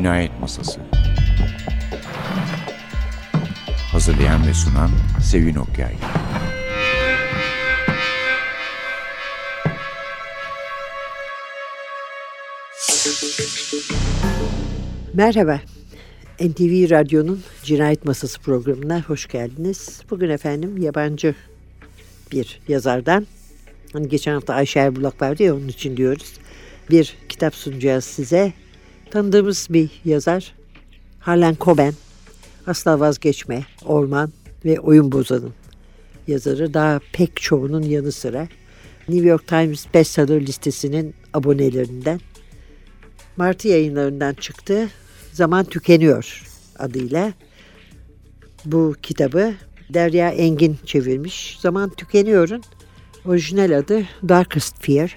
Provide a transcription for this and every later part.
Cinayet Masası Hazırlayan ve sunan Sevin Okyay Merhaba. NTV Radyo'nun Cinayet Masası programına hoş geldiniz. Bugün efendim yabancı bir yazardan, hani geçen hafta Ayşe Erbulak vardı ya onun için diyoruz. Bir kitap sunacağız size. Tanıdığımız bir yazar Harlan Coben. Asla vazgeçme, Orman ve Oyun Bozan'ın yazarı. Daha pek çoğunun yanı sıra New York Times bestseller listesinin abonelerinden. Martı yayınlarından çıktı. Zaman Tükeniyor adıyla. Bu kitabı Derya Engin çevirmiş. Zaman Tükeniyor'un orijinal adı Darkest Fear.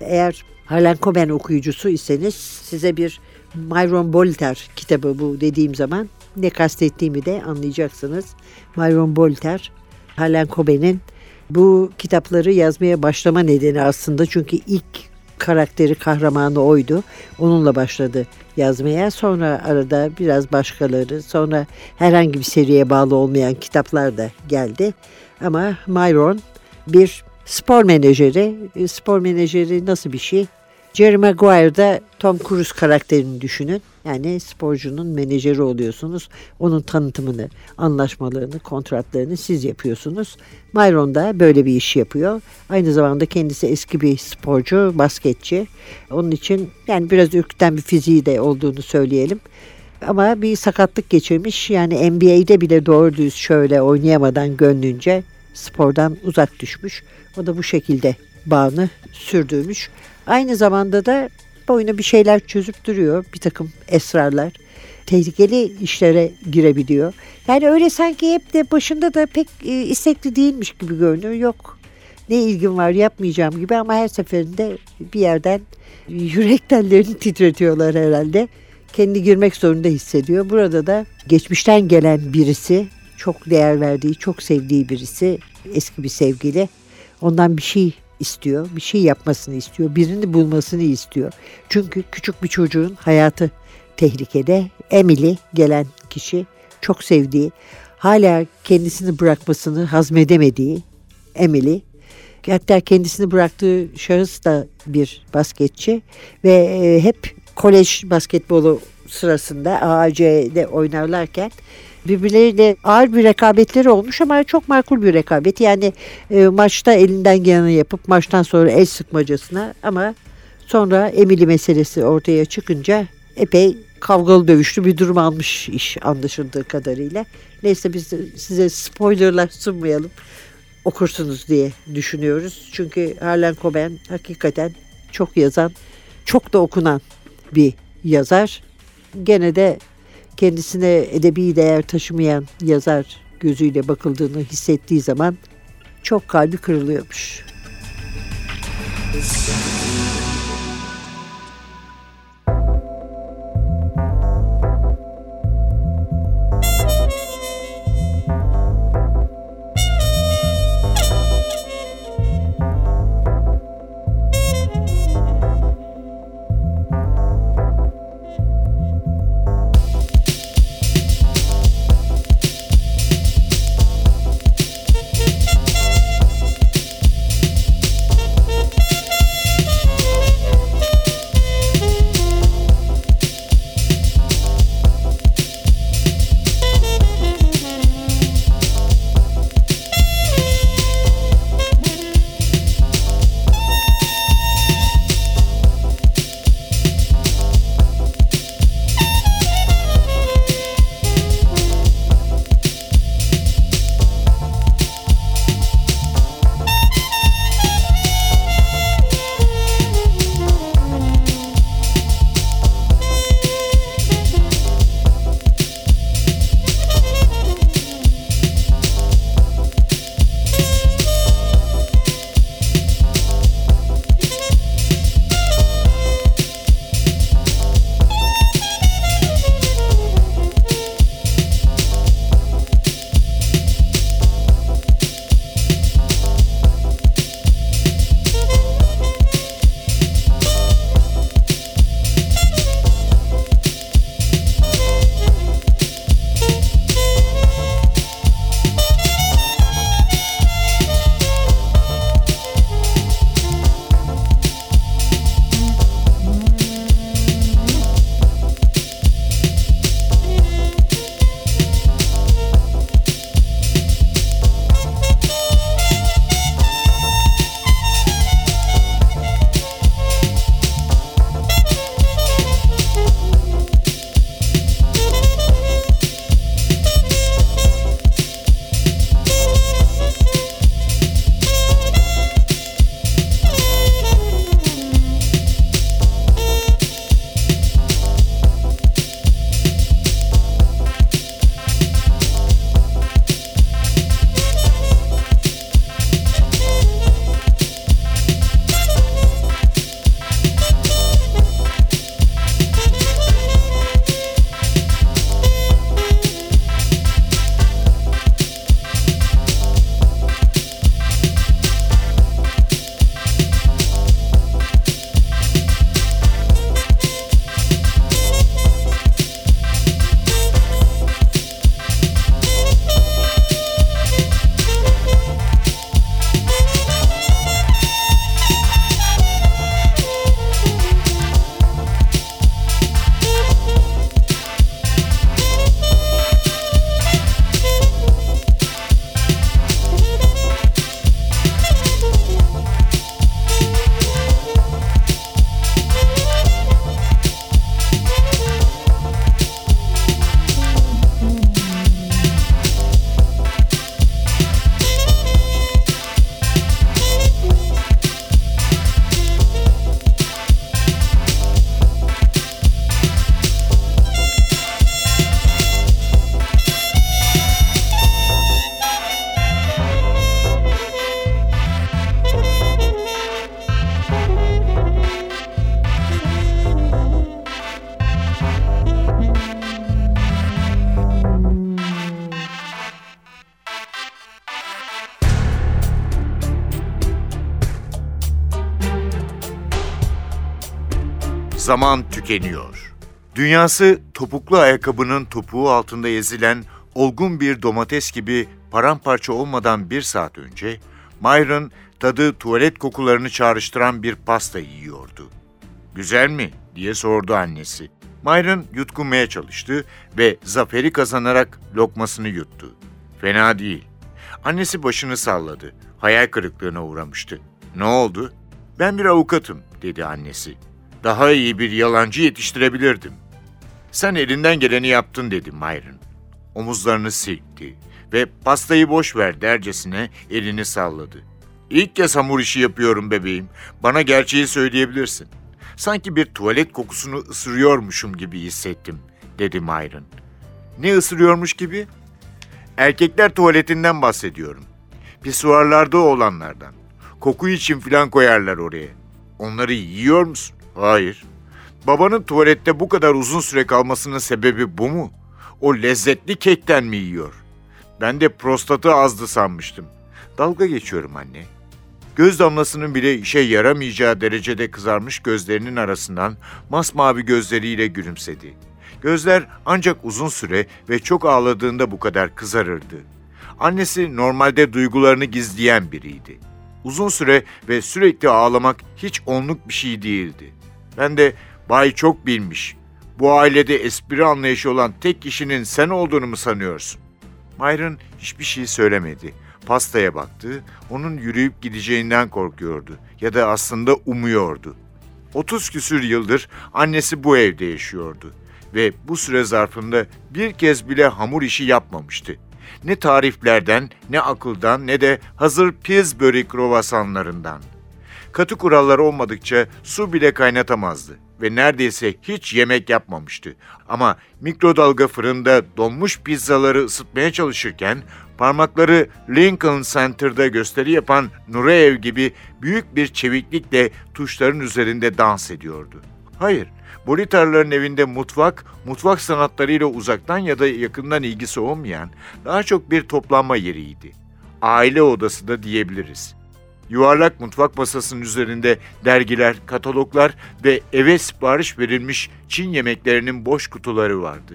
Eğer Harlan Coben okuyucusu iseniz size bir Myron Bolter kitabı bu dediğim zaman ne kastettiğimi de anlayacaksınız. Myron Bolter, Harlan Coben'in bu kitapları yazmaya başlama nedeni aslında çünkü ilk karakteri kahramanı oydu. Onunla başladı yazmaya. Sonra arada biraz başkaları, sonra herhangi bir seriye bağlı olmayan kitaplar da geldi. Ama Myron bir spor menajeri. Spor menajeri nasıl bir şey? Jerry Maguire'da Tom Cruise karakterini düşünün. Yani sporcunun menajeri oluyorsunuz. Onun tanıtımını, anlaşmalarını, kontratlarını siz yapıyorsunuz. Myron da böyle bir iş yapıyor. Aynı zamanda kendisi eski bir sporcu, basketçi. Onun için yani biraz ürküten bir fiziği de olduğunu söyleyelim. Ama bir sakatlık geçirmiş. Yani NBA'de bile doğru düz şöyle oynayamadan gönlünce spordan uzak düşmüş. O da bu şekilde bağını sürdürmüş. Aynı zamanda da boyuna bir şeyler çözüp duruyor. Bir takım esrarlar. Tehlikeli işlere girebiliyor. Yani öyle sanki hep de başında da pek e, istekli değilmiş gibi görünüyor. Yok ne ilgim var yapmayacağım gibi ama her seferinde bir yerden yürek tellerini titretiyorlar herhalde. Kendi girmek zorunda hissediyor. Burada da geçmişten gelen birisi, çok değer verdiği, çok sevdiği birisi, eski bir sevgili. Ondan bir şey istiyor, bir şey yapmasını istiyor, birini bulmasını istiyor. Çünkü küçük bir çocuğun hayatı tehlikede. Emily gelen kişi çok sevdiği, hala kendisini bırakmasını hazmedemediği Emily. Hatta kendisini bıraktığı şahıs da bir basketçi ve e, hep kolej basketbolu sırasında AAC'de oynarlarken birbirleriyle ağır bir rekabetleri olmuş ama çok makul bir rekabet. Yani e, maçta elinden geleni yapıp maçtan sonra el sıkmacasına ama sonra Emily meselesi ortaya çıkınca epey kavgalı dövüşlü bir durum almış iş anlaşıldığı kadarıyla. Neyse biz size spoilerlar sunmayalım okursunuz diye düşünüyoruz. Çünkü Harlan Coben hakikaten çok yazan, çok da okunan bir yazar. Gene de kendisine edebi değer taşımayan yazar gözüyle bakıldığını hissettiği zaman çok kalbi kırılıyormuş. Zaman tükeniyor. Dünyası topuklu ayakkabının topuğu altında ezilen olgun bir domates gibi paramparça olmadan bir saat önce Myron tadı tuvalet kokularını çağrıştıran bir pasta yiyordu. Güzel mi? diye sordu annesi. Myron yutkunmaya çalıştı ve zaferi kazanarak lokmasını yuttu. Fena değil. Annesi başını salladı. Hayal kırıklığına uğramıştı. Ne oldu? Ben bir avukatım, dedi annesi. Daha iyi bir yalancı yetiştirebilirdim. Sen elinden geleni yaptın, dedi Myron. Omuzlarını silkti ve pastayı boş ver dercesine elini salladı. İlk kez hamur işi yapıyorum bebeğim. Bana gerçeği söyleyebilirsin. Sanki bir tuvalet kokusunu ısırıyormuşum gibi hissettim, dedi Myron. Ne ısırıyormuş gibi? Erkekler tuvaletinden bahsediyorum. Pisuarlarda olanlardan. Koku için filan koyarlar oraya. Onları yiyor musun? Hayır. Babanın tuvalette bu kadar uzun süre kalmasının sebebi bu mu? O lezzetli kekten mi yiyor? Ben de prostatı azdı sanmıştım. Dalga geçiyorum anne. Göz damlasının bile işe yaramayacağı derecede kızarmış gözlerinin arasından masmavi gözleriyle gülümsedi. Gözler ancak uzun süre ve çok ağladığında bu kadar kızarırdı. Annesi normalde duygularını gizleyen biriydi. Uzun süre ve sürekli ağlamak hiç onluk bir şey değildi. Ben de Bay çok bilmiş. Bu ailede espri anlayışı olan tek kişinin sen olduğunu mu sanıyorsun? Myron hiçbir şey söylemedi. Pastaya baktı. Onun yürüyüp gideceğinden korkuyordu ya da aslında umuyordu. 30 küsür yıldır annesi bu evde yaşıyordu ve bu süre zarfında bir kez bile hamur işi yapmamıştı. Ne tariflerden, ne akıldan, ne de hazır Pillsbury krovasanlarından. Katı kurallar olmadıkça su bile kaynatamazdı ve neredeyse hiç yemek yapmamıştı. Ama mikrodalga fırında donmuş pizzaları ısıtmaya çalışırken parmakları Lincoln Center'da gösteri yapan Nureyev gibi büyük bir çeviklikle tuşların üzerinde dans ediyordu. Hayır, Bolitarların evinde mutfak, mutfak sanatlarıyla uzaktan ya da yakından ilgisi olmayan daha çok bir toplanma yeriydi. Aile odası da diyebiliriz. Yuvarlak mutfak masasının üzerinde dergiler, kataloglar ve eve sipariş verilmiş Çin yemeklerinin boş kutuları vardı.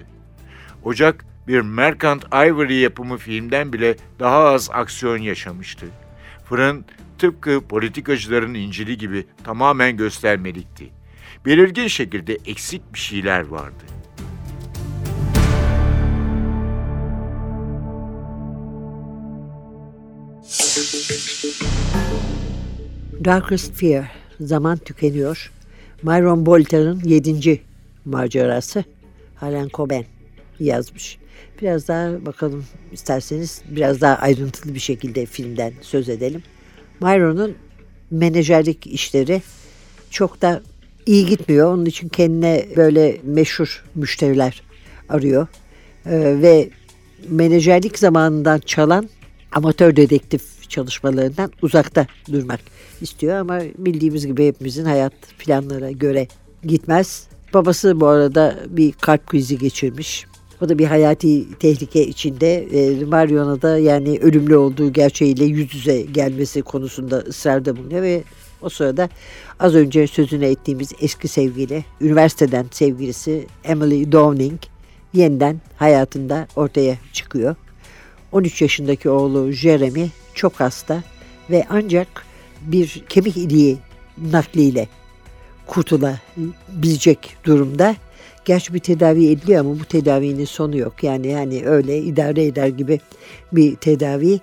Ocak bir Mercant Ivory yapımı filmden bile daha az aksiyon yaşamıştı. Fırın tıpkı politikacıların incili gibi tamamen göstermelikti. Belirgin şekilde eksik bir şeyler vardı. Darkest Fear, Zaman Tükeniyor. Myron Bolter'ın yedinci macerası. Helen Coben yazmış. Biraz daha bakalım isterseniz biraz daha ayrıntılı bir şekilde filmden söz edelim. Myron'un menajerlik işleri çok da iyi gitmiyor. Onun için kendine böyle meşhur müşteriler arıyor. Ee, ve menajerlik zamanından çalan amatör dedektif çalışmalarından uzakta durmak istiyor ama bildiğimiz gibi hepimizin hayat planlara göre gitmez. Babası bu arada bir kalp krizi geçirmiş. O da bir hayati tehlike içinde. E, Marion'a da yani ölümlü olduğu gerçeğiyle yüz yüze gelmesi konusunda ısrarda bulunuyor ve o sırada az önce sözünü ettiğimiz eski sevgili, üniversiteden sevgilisi Emily Downing yeniden hayatında ortaya çıkıyor. 13 yaşındaki oğlu Jeremy çok hasta ve ancak bir kemik iliği nakliyle kurtulabilecek durumda. Gerçi bir tedavi ediliyor ama bu tedavinin sonu yok. Yani yani öyle idare eder gibi bir tedavi.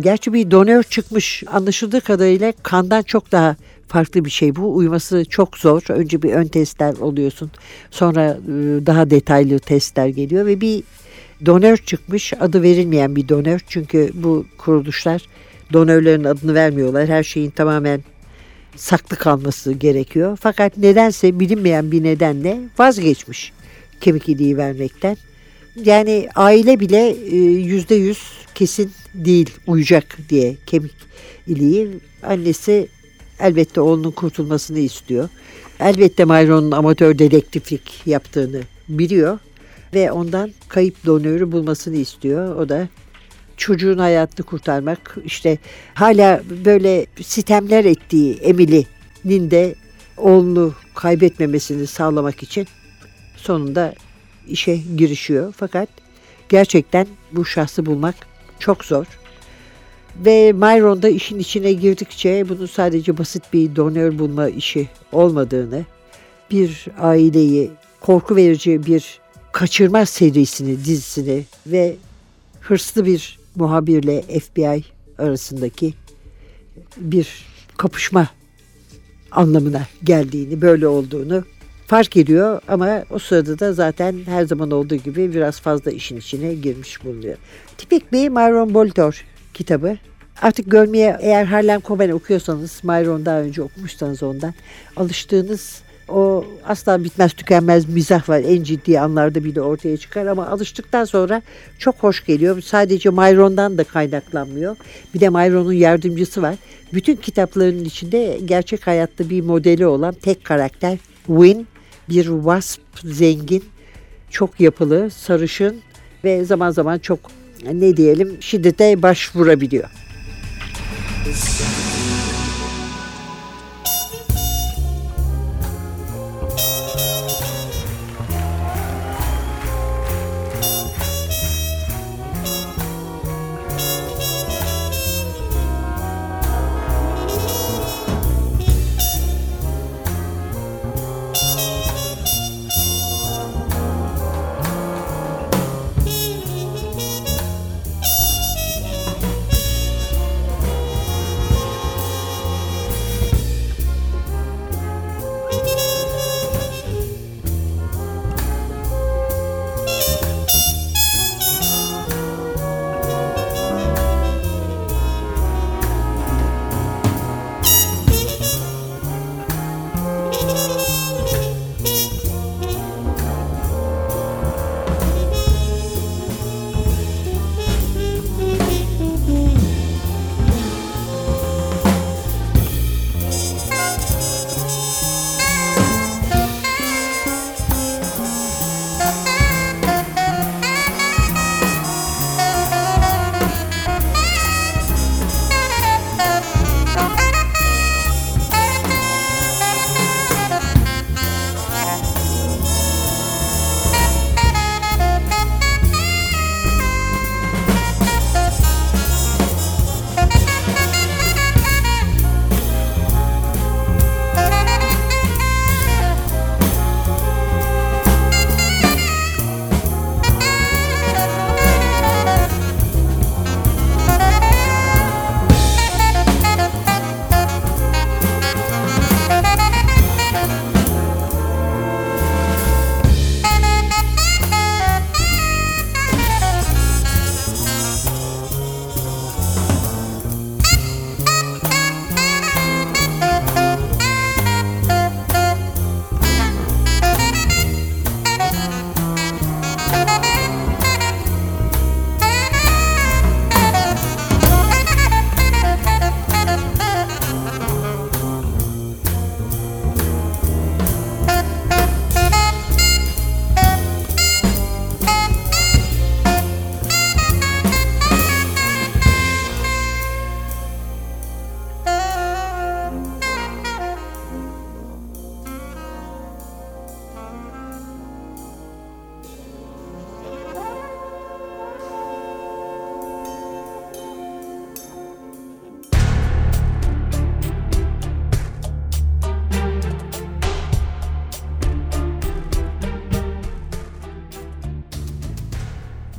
Gerçi bir donör çıkmış anlaşıldığı kadarıyla kandan çok daha farklı bir şey bu. Uyması çok zor. Önce bir ön testler oluyorsun. Sonra ıı, daha detaylı testler geliyor ve bir donör çıkmış. Adı verilmeyen bir donör. Çünkü bu kuruluşlar donörlerin adını vermiyorlar. Her şeyin tamamen saklı kalması gerekiyor. Fakat nedense bilinmeyen bir nedenle vazgeçmiş kemik iliği vermekten. Yani aile bile e, yüzde yüz kesin değil uyacak diye kemik iliği. Annesi elbette oğlunun kurtulmasını istiyor. Elbette Myron'un amatör dedektiflik yaptığını biliyor ve ondan kayıp donörü bulmasını istiyor. O da çocuğun hayatını kurtarmak işte hala böyle sitemler ettiği Emily'nin de oğlunu kaybetmemesini sağlamak için sonunda işe girişiyor. Fakat gerçekten bu şahsı bulmak çok zor. Ve Myron da işin içine girdikçe bunun sadece basit bir donör bulma işi olmadığını, bir aileyi korku verici bir kaçırma serisini, dizisini ve hırslı bir muhabirle FBI arasındaki bir kapışma anlamına geldiğini, böyle olduğunu fark ediyor ama o sırada da zaten her zaman olduğu gibi biraz fazla işin içine girmiş bulunuyor. Tipik bir Myron Boltor kitabı. Artık görmeye eğer Harlem Coben okuyorsanız, Myron daha önce okumuşsanız ondan alıştığınız o asla bitmez tükenmez mizah var. En ciddi anlarda bile ortaya çıkar ama alıştıktan sonra çok hoş geliyor. Sadece Myron'dan da kaynaklanmıyor. Bir de Myron'un yardımcısı var. Bütün kitaplarının içinde gerçek hayatta bir modeli olan tek karakter Win. Bir wasp zengin, çok yapılı, sarışın ve zaman zaman çok ne diyelim şiddete başvurabiliyor.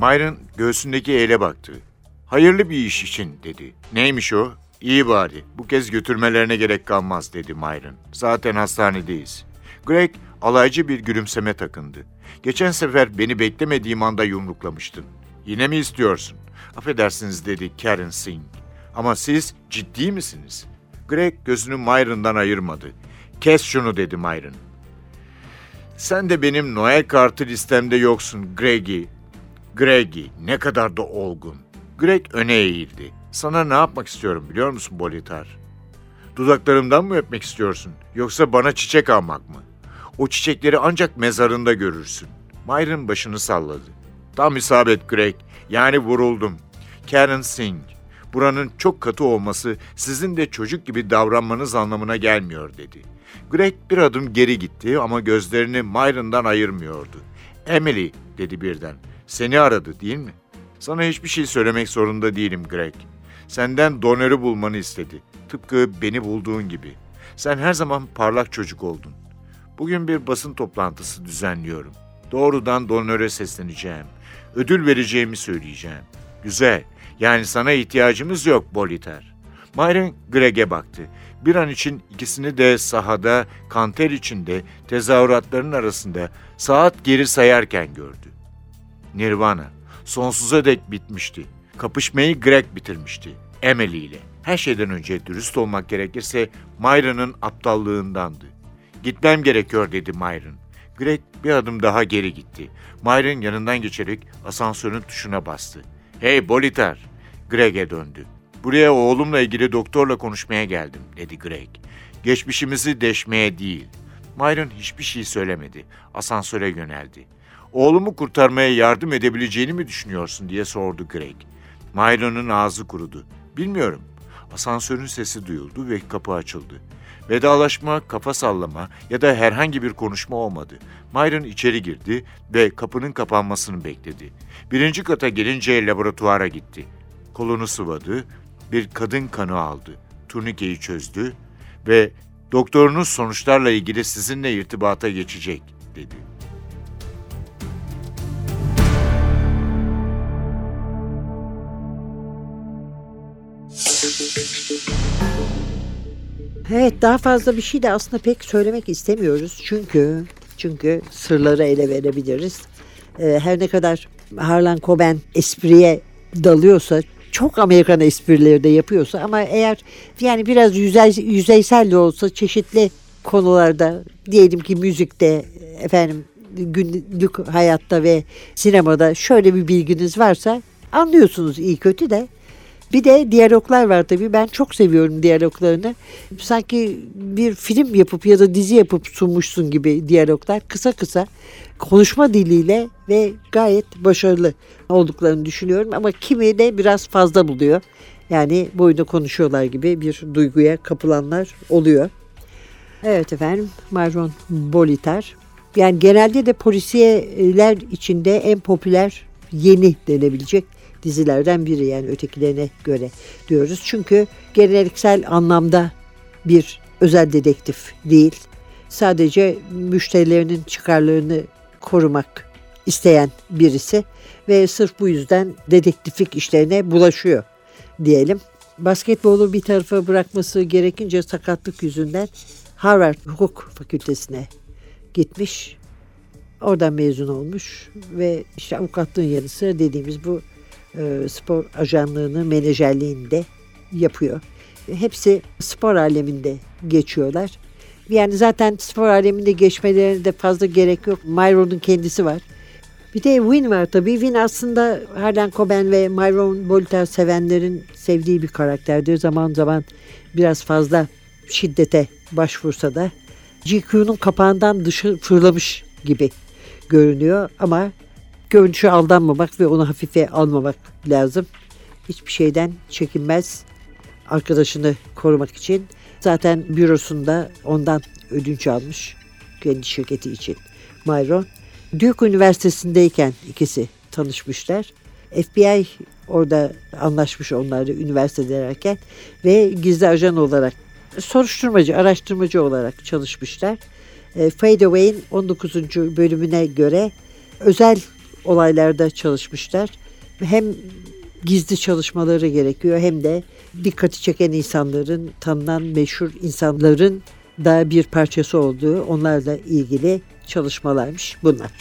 Myron göğsündeki ele baktı. Hayırlı bir iş için dedi. Neymiş o? İyi bari. Bu kez götürmelerine gerek kalmaz dedi Myron. Zaten hastanedeyiz. Greg alaycı bir gülümseme takındı. Geçen sefer beni beklemediğim anda yumruklamıştın. Yine mi istiyorsun? Affedersiniz dedi Karen Singh. Ama siz ciddi misiniz? Greg gözünü Myron'dan ayırmadı. Kes şunu dedi Myron. Sen de benim Noel kartı listemde yoksun Greggy. Greggy ne kadar da olgun. Greg öne eğildi. Sana ne yapmak istiyorum biliyor musun Bolitar? Dudaklarımdan mı öpmek istiyorsun yoksa bana çiçek almak mı? O çiçekleri ancak mezarında görürsün. Myron başını salladı. Tam isabet Greg. Yani vuruldum. Karen Singh. Buranın çok katı olması sizin de çocuk gibi davranmanız anlamına gelmiyor dedi. Greg bir adım geri gitti ama gözlerini Myron'dan ayırmıyordu. Emily dedi birden. Seni aradı değil mi? Sana hiçbir şey söylemek zorunda değilim Greg. Senden donörü bulmanı istedi. Tıpkı beni bulduğun gibi. Sen her zaman parlak çocuk oldun. Bugün bir basın toplantısı düzenliyorum. Doğrudan donöre sesleneceğim. Ödül vereceğimi söyleyeceğim. Güzel. Yani sana ihtiyacımız yok Boliter. Myron Greg'e baktı. Bir an için ikisini de sahada, kanter içinde, tezahüratların arasında saat geri sayarken gördü. Nirvana, sonsuza dek bitmişti. Kapışmayı Greg bitirmişti. Emily ile. Her şeyden önce dürüst olmak gerekirse Myron'ın aptallığındandı. Gitmem gerekiyor dedi Myron. Greg bir adım daha geri gitti. Myron yanından geçerek asansörün tuşuna bastı. Hey Boliter! Greg'e döndü. Buraya oğlumla ilgili doktorla konuşmaya geldim dedi Greg. Geçmişimizi deşmeye değil. Myron hiçbir şey söylemedi. Asansöre yöneldi. Oğlumu kurtarmaya yardım edebileceğini mi düşünüyorsun diye sordu Greg. Myron'un ağzı kurudu. Bilmiyorum. Asansörün sesi duyuldu ve kapı açıldı. Vedalaşma, kafa sallama ya da herhangi bir konuşma olmadı. Myron içeri girdi ve kapının kapanmasını bekledi. Birinci kata gelince laboratuvara gitti. Kolunu sıvadı, bir kadın kanı aldı. Turnikeyi çözdü ve doktorunuz sonuçlarla ilgili sizinle irtibata geçecek dedi. Evet daha fazla bir şey de aslında pek söylemek istemiyoruz. Çünkü çünkü sırları ele verebiliriz. Ee, her ne kadar Harlan Coben espriye dalıyorsa çok Amerikan esprileri de yapıyorsa ama eğer yani biraz yüzey, yüzeysel de olsa çeşitli konularda diyelim ki müzikte efendim günlük hayatta ve sinemada şöyle bir bilginiz varsa anlıyorsunuz iyi kötü de bir de diyaloglar var tabii. Ben çok seviyorum diyaloglarını. Sanki bir film yapıp ya da dizi yapıp sunmuşsun gibi diyaloglar. Kısa kısa konuşma diliyle ve gayet başarılı olduklarını düşünüyorum. Ama kimi de biraz fazla buluyor. Yani boyunda konuşuyorlar gibi bir duyguya kapılanlar oluyor. Evet efendim Marron Boliter. Yani genelde de polisiyeler içinde en popüler yeni denebilecek dizilerden biri yani ötekilerine göre diyoruz. Çünkü geleneksel anlamda bir özel dedektif değil. Sadece müşterilerinin çıkarlarını korumak isteyen birisi ve sırf bu yüzden dedektiflik işlerine bulaşıyor diyelim. Basketbolu bir tarafa bırakması gerekince sakatlık yüzünden Harvard Hukuk Fakültesine gitmiş. Oradan mezun olmuş ve işte avukatlığın yanı sıra dediğimiz bu spor ajanlığını, menajerliğini de yapıyor. Hepsi spor aleminde geçiyorlar. Yani zaten spor aleminde geçmelerine de fazla gerek yok. Myron'un kendisi var. Bir de Win var tabii. Win aslında Harlan Coben ve Myron Bolter sevenlerin sevdiği bir karakterdir. Zaman zaman biraz fazla şiddete başvursa da GQ'nun kapağından dışı fırlamış gibi görünüyor ama görünüşe aldanmamak ve onu hafife almamak lazım. Hiçbir şeyden çekinmez arkadaşını korumak için. Zaten bürosunda ondan ödünç almış kendi şirketi için Myron. Duke Üniversitesi'ndeyken ikisi tanışmışlar. FBI orada anlaşmış onlarla üniversitedeyken ve gizli ajan olarak soruşturmacı, araştırmacı olarak çalışmışlar. E, Fade Away'in 19. bölümüne göre özel olaylarda çalışmışlar. Hem gizli çalışmaları gerekiyor hem de dikkati çeken insanların, tanınan meşhur insanların da bir parçası olduğu onlarla ilgili çalışmalarmış bunlar.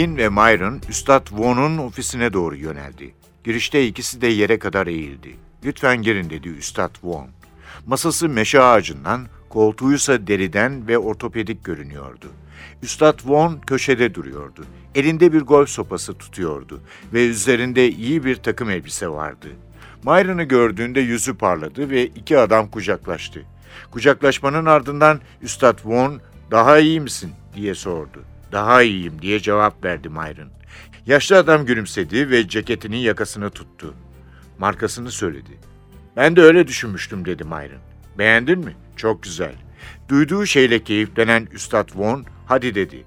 Win ve Myron, Üstad Vaughan'un ofisine doğru yöneldi. Girişte ikisi de yere kadar eğildi. Lütfen girin dedi Üstad Vaughan. Masası meşe ağacından, koltuğuysa deriden ve ortopedik görünüyordu. Üstad Vaughan köşede duruyordu. Elinde bir golf sopası tutuyordu ve üzerinde iyi bir takım elbise vardı. Myron'ı gördüğünde yüzü parladı ve iki adam kucaklaştı. Kucaklaşmanın ardından Üstad Vaughan, daha iyi misin diye sordu. Daha iyiyim diye cevap verdi Myron. Yaşlı adam gülümsedi ve ceketinin yakasını tuttu. Markasını söyledi. Ben de öyle düşünmüştüm dedi Myron. Beğendin mi? Çok güzel. Duyduğu şeyle keyiflenen Üstad Von hadi dedi.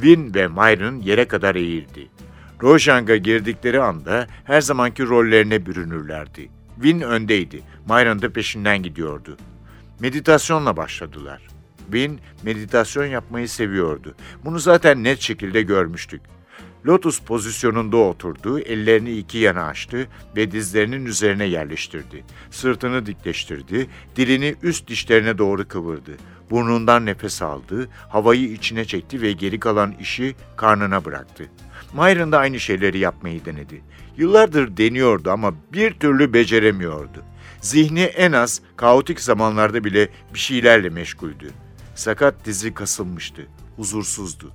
Win ve Myron yere kadar eğildi. Rojang'a girdikleri anda her zamanki rollerine bürünürlerdi. Win öndeydi, Myron da peşinden gidiyordu. Meditasyonla başladılar. Win meditasyon yapmayı seviyordu. Bunu zaten net şekilde görmüştük. Lotus pozisyonunda oturdu, ellerini iki yana açtı ve dizlerinin üzerine yerleştirdi. Sırtını dikleştirdi, dilini üst dişlerine doğru kıvırdı. Burnundan nefes aldı, havayı içine çekti ve geri kalan işi karnına bıraktı. Myron da aynı şeyleri yapmayı denedi. Yıllardır deniyordu ama bir türlü beceremiyordu. Zihni en az kaotik zamanlarda bile bir şeylerle meşguldü. Sakat dizi kasılmıştı, huzursuzdu.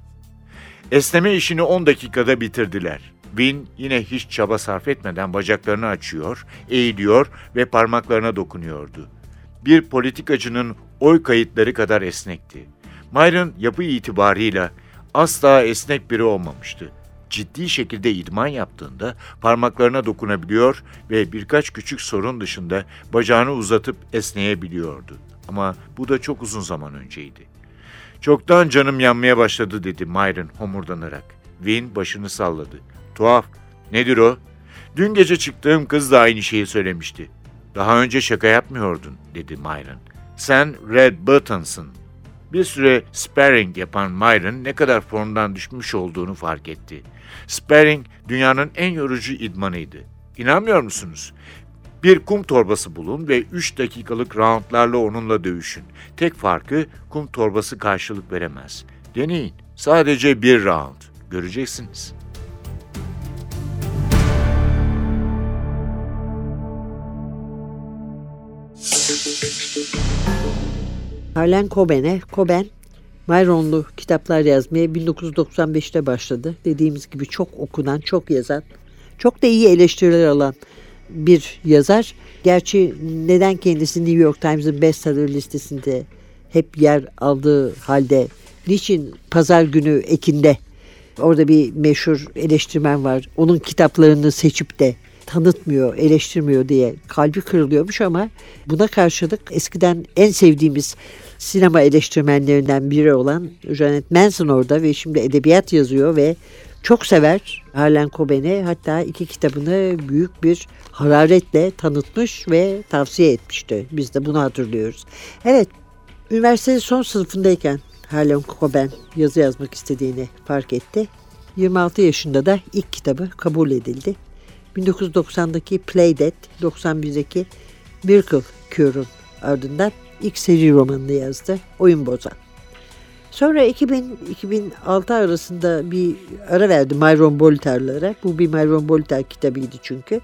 Esneme işini 10 dakikada bitirdiler. Win yine hiç çaba sarf etmeden bacaklarını açıyor, eğiliyor ve parmaklarına dokunuyordu. Bir politikacının oy kayıtları kadar esnekti. Myron yapı itibarıyla asla esnek biri olmamıştı. Ciddi şekilde idman yaptığında parmaklarına dokunabiliyor ve birkaç küçük sorun dışında bacağını uzatıp esneyebiliyordu. Ama bu da çok uzun zaman önceydi. Çoktan canım yanmaya başladı dedi Myron homurdanarak. Win başını salladı. Tuhaf. Nedir o? Dün gece çıktığım kız da aynı şeyi söylemişti. Daha önce şaka yapmıyordun dedi Myron. Sen Red Buttons'ın. Bir süre sparring yapan Myron ne kadar formdan düşmüş olduğunu fark etti. Sparring dünyanın en yorucu idmanıydı. İnanmıyor musunuz? Bir kum torbası bulun ve 3 dakikalık roundlarla onunla dövüşün. Tek farkı kum torbası karşılık veremez. Deneyin. Sadece bir round. Göreceksiniz. Harlan Coben'e, Coben Myronlu kitaplar yazmaya 1995'te başladı. Dediğimiz gibi çok okunan, çok yazan, çok da iyi eleştiriler alan bir yazar. Gerçi neden kendisi New York Times'ın bestseller listesinde hep yer aldığı halde niçin pazar günü Ekin'de orada bir meşhur eleştirmen var. Onun kitaplarını seçip de tanıtmıyor, eleştirmiyor diye kalbi kırılıyormuş ama buna karşılık eskiden en sevdiğimiz sinema eleştirmenlerinden biri olan Janet Manson orada ve şimdi edebiyat yazıyor ve çok sever Harlan Coben'i hatta iki kitabını büyük bir hararetle tanıtmış ve tavsiye etmişti. Biz de bunu hatırlıyoruz. Evet, üniversite son sınıfındayken Harlan Coben yazı yazmak istediğini fark etti. 26 yaşında da ilk kitabı kabul edildi. 1990'daki Playdead, 91'deki Miracle Cure'un ardından ilk seri romanını yazdı. Oyun Bozan. Sonra 2000-2006 arasında bir ara verdi Myron Bolter'lara. Bu bir Myron Bolter kitabıydı çünkü.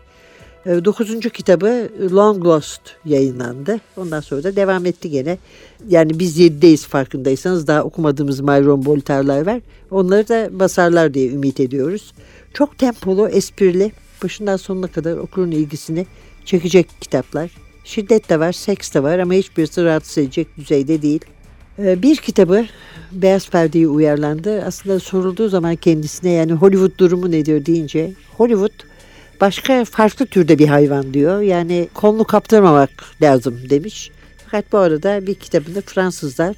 Ee, dokuzuncu kitabı Long Lost yayınlandı. Ondan sonra da devam etti gene. Yani biz yedideyiz farkındaysanız daha okumadığımız Myron Bolter'lar var. Onları da basarlar diye ümit ediyoruz. Çok tempolu, esprili, başından sonuna kadar okurun ilgisini çekecek kitaplar. Şiddet de var, seks de var ama hiçbirisi rahatsız edecek düzeyde değil. Ee, bir kitabı Beyaz Perde'yi uyarlandı. Aslında sorulduğu zaman kendisine yani Hollywood durumu ne diyor deyince Hollywood başka farklı türde bir hayvan diyor. Yani kolunu kaptırmamak lazım demiş. Fakat bu arada bir kitabını Fransızlar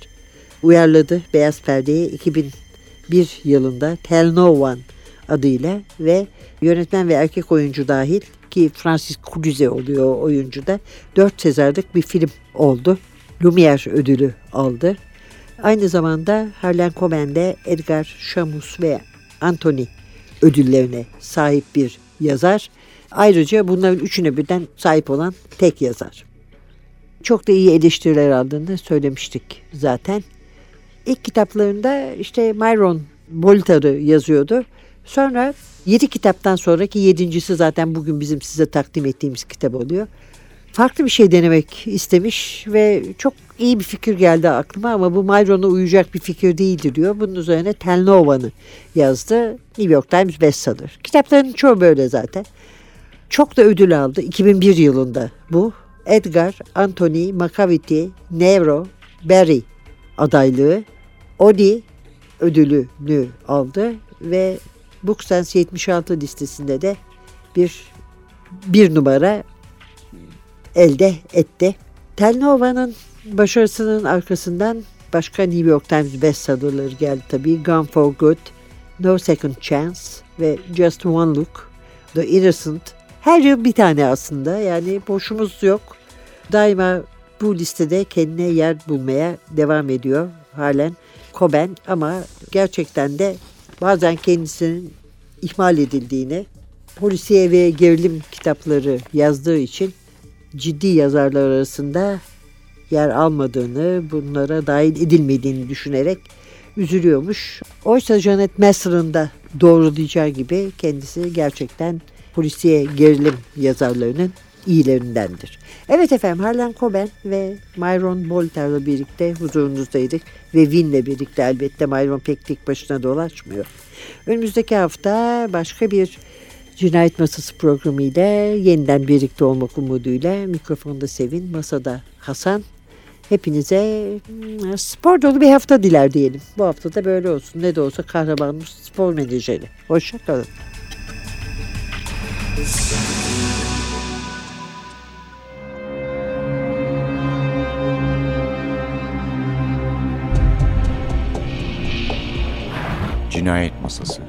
uyarladı Beyaz Perde'yi 2001 yılında Tell No One adıyla ve yönetmen ve erkek oyuncu dahil ki Francis Cluze oluyor o oyuncuda. Dört Sezar'lık bir film oldu. Lumière ödülü aldı. Aynı zamanda Harlan Coben'de Edgar Camus ve Anthony ödüllerine sahip bir yazar. Ayrıca bunların üçüne birden sahip olan tek yazar. Çok da iyi eleştiriler aldığını söylemiştik zaten. İlk kitaplarında işte Myron Bolter'ı yazıyordu. Sonra yedi kitaptan sonraki yedincisi zaten bugün bizim size takdim ettiğimiz kitap oluyor. Farklı bir şey denemek istemiş ve çok iyi bir fikir geldi aklıma ama bu Myron'a uyacak bir fikir değildir diyor. Bunun üzerine Telnova'nı yazdı. New York Times bestseller. Kitapların çoğu böyle zaten. Çok da ödül aldı 2001 yılında bu. Edgar, Anthony, Macavity, Nero, Barry adaylığı. Odi ödülünü aldı ve Booksense 76 listesinde de bir bir numara elde etti. Telnova'nın başarısının arkasından başka New York Times bestsellerları geldi tabii. Gone for Good, No Second Chance ve Just One Look, The Innocent. Her yıl bir tane aslında yani boşumuz yok. Daima bu listede kendine yer bulmaya devam ediyor halen Coben ama gerçekten de bazen kendisinin ihmal edildiğini, polisiye ve gerilim kitapları yazdığı için ciddi yazarlar arasında yer almadığını, bunlara dahil edilmediğini düşünerek üzülüyormuş. Oysa Janet Masser'ın da doğrulayacağı gibi kendisi gerçekten polisiye gerilim yazarlarının iyilerindendir. Evet efendim Harlan Coben ve Myron Bolter'la birlikte huzurunuzdaydık ve Win'le birlikte elbette Myron pek tek başına dolaşmıyor. Önümüzdeki hafta başka bir Cinayet Masası programıyla yeniden birlikte olmak umuduyla mikrofonda Sevin, masada Hasan. Hepinize hmm, spor dolu bir hafta diler diyelim. Bu hafta da böyle olsun. Ne de olsa kahramanımız spor menajeri. Hoşçakalın. Cinayet Masası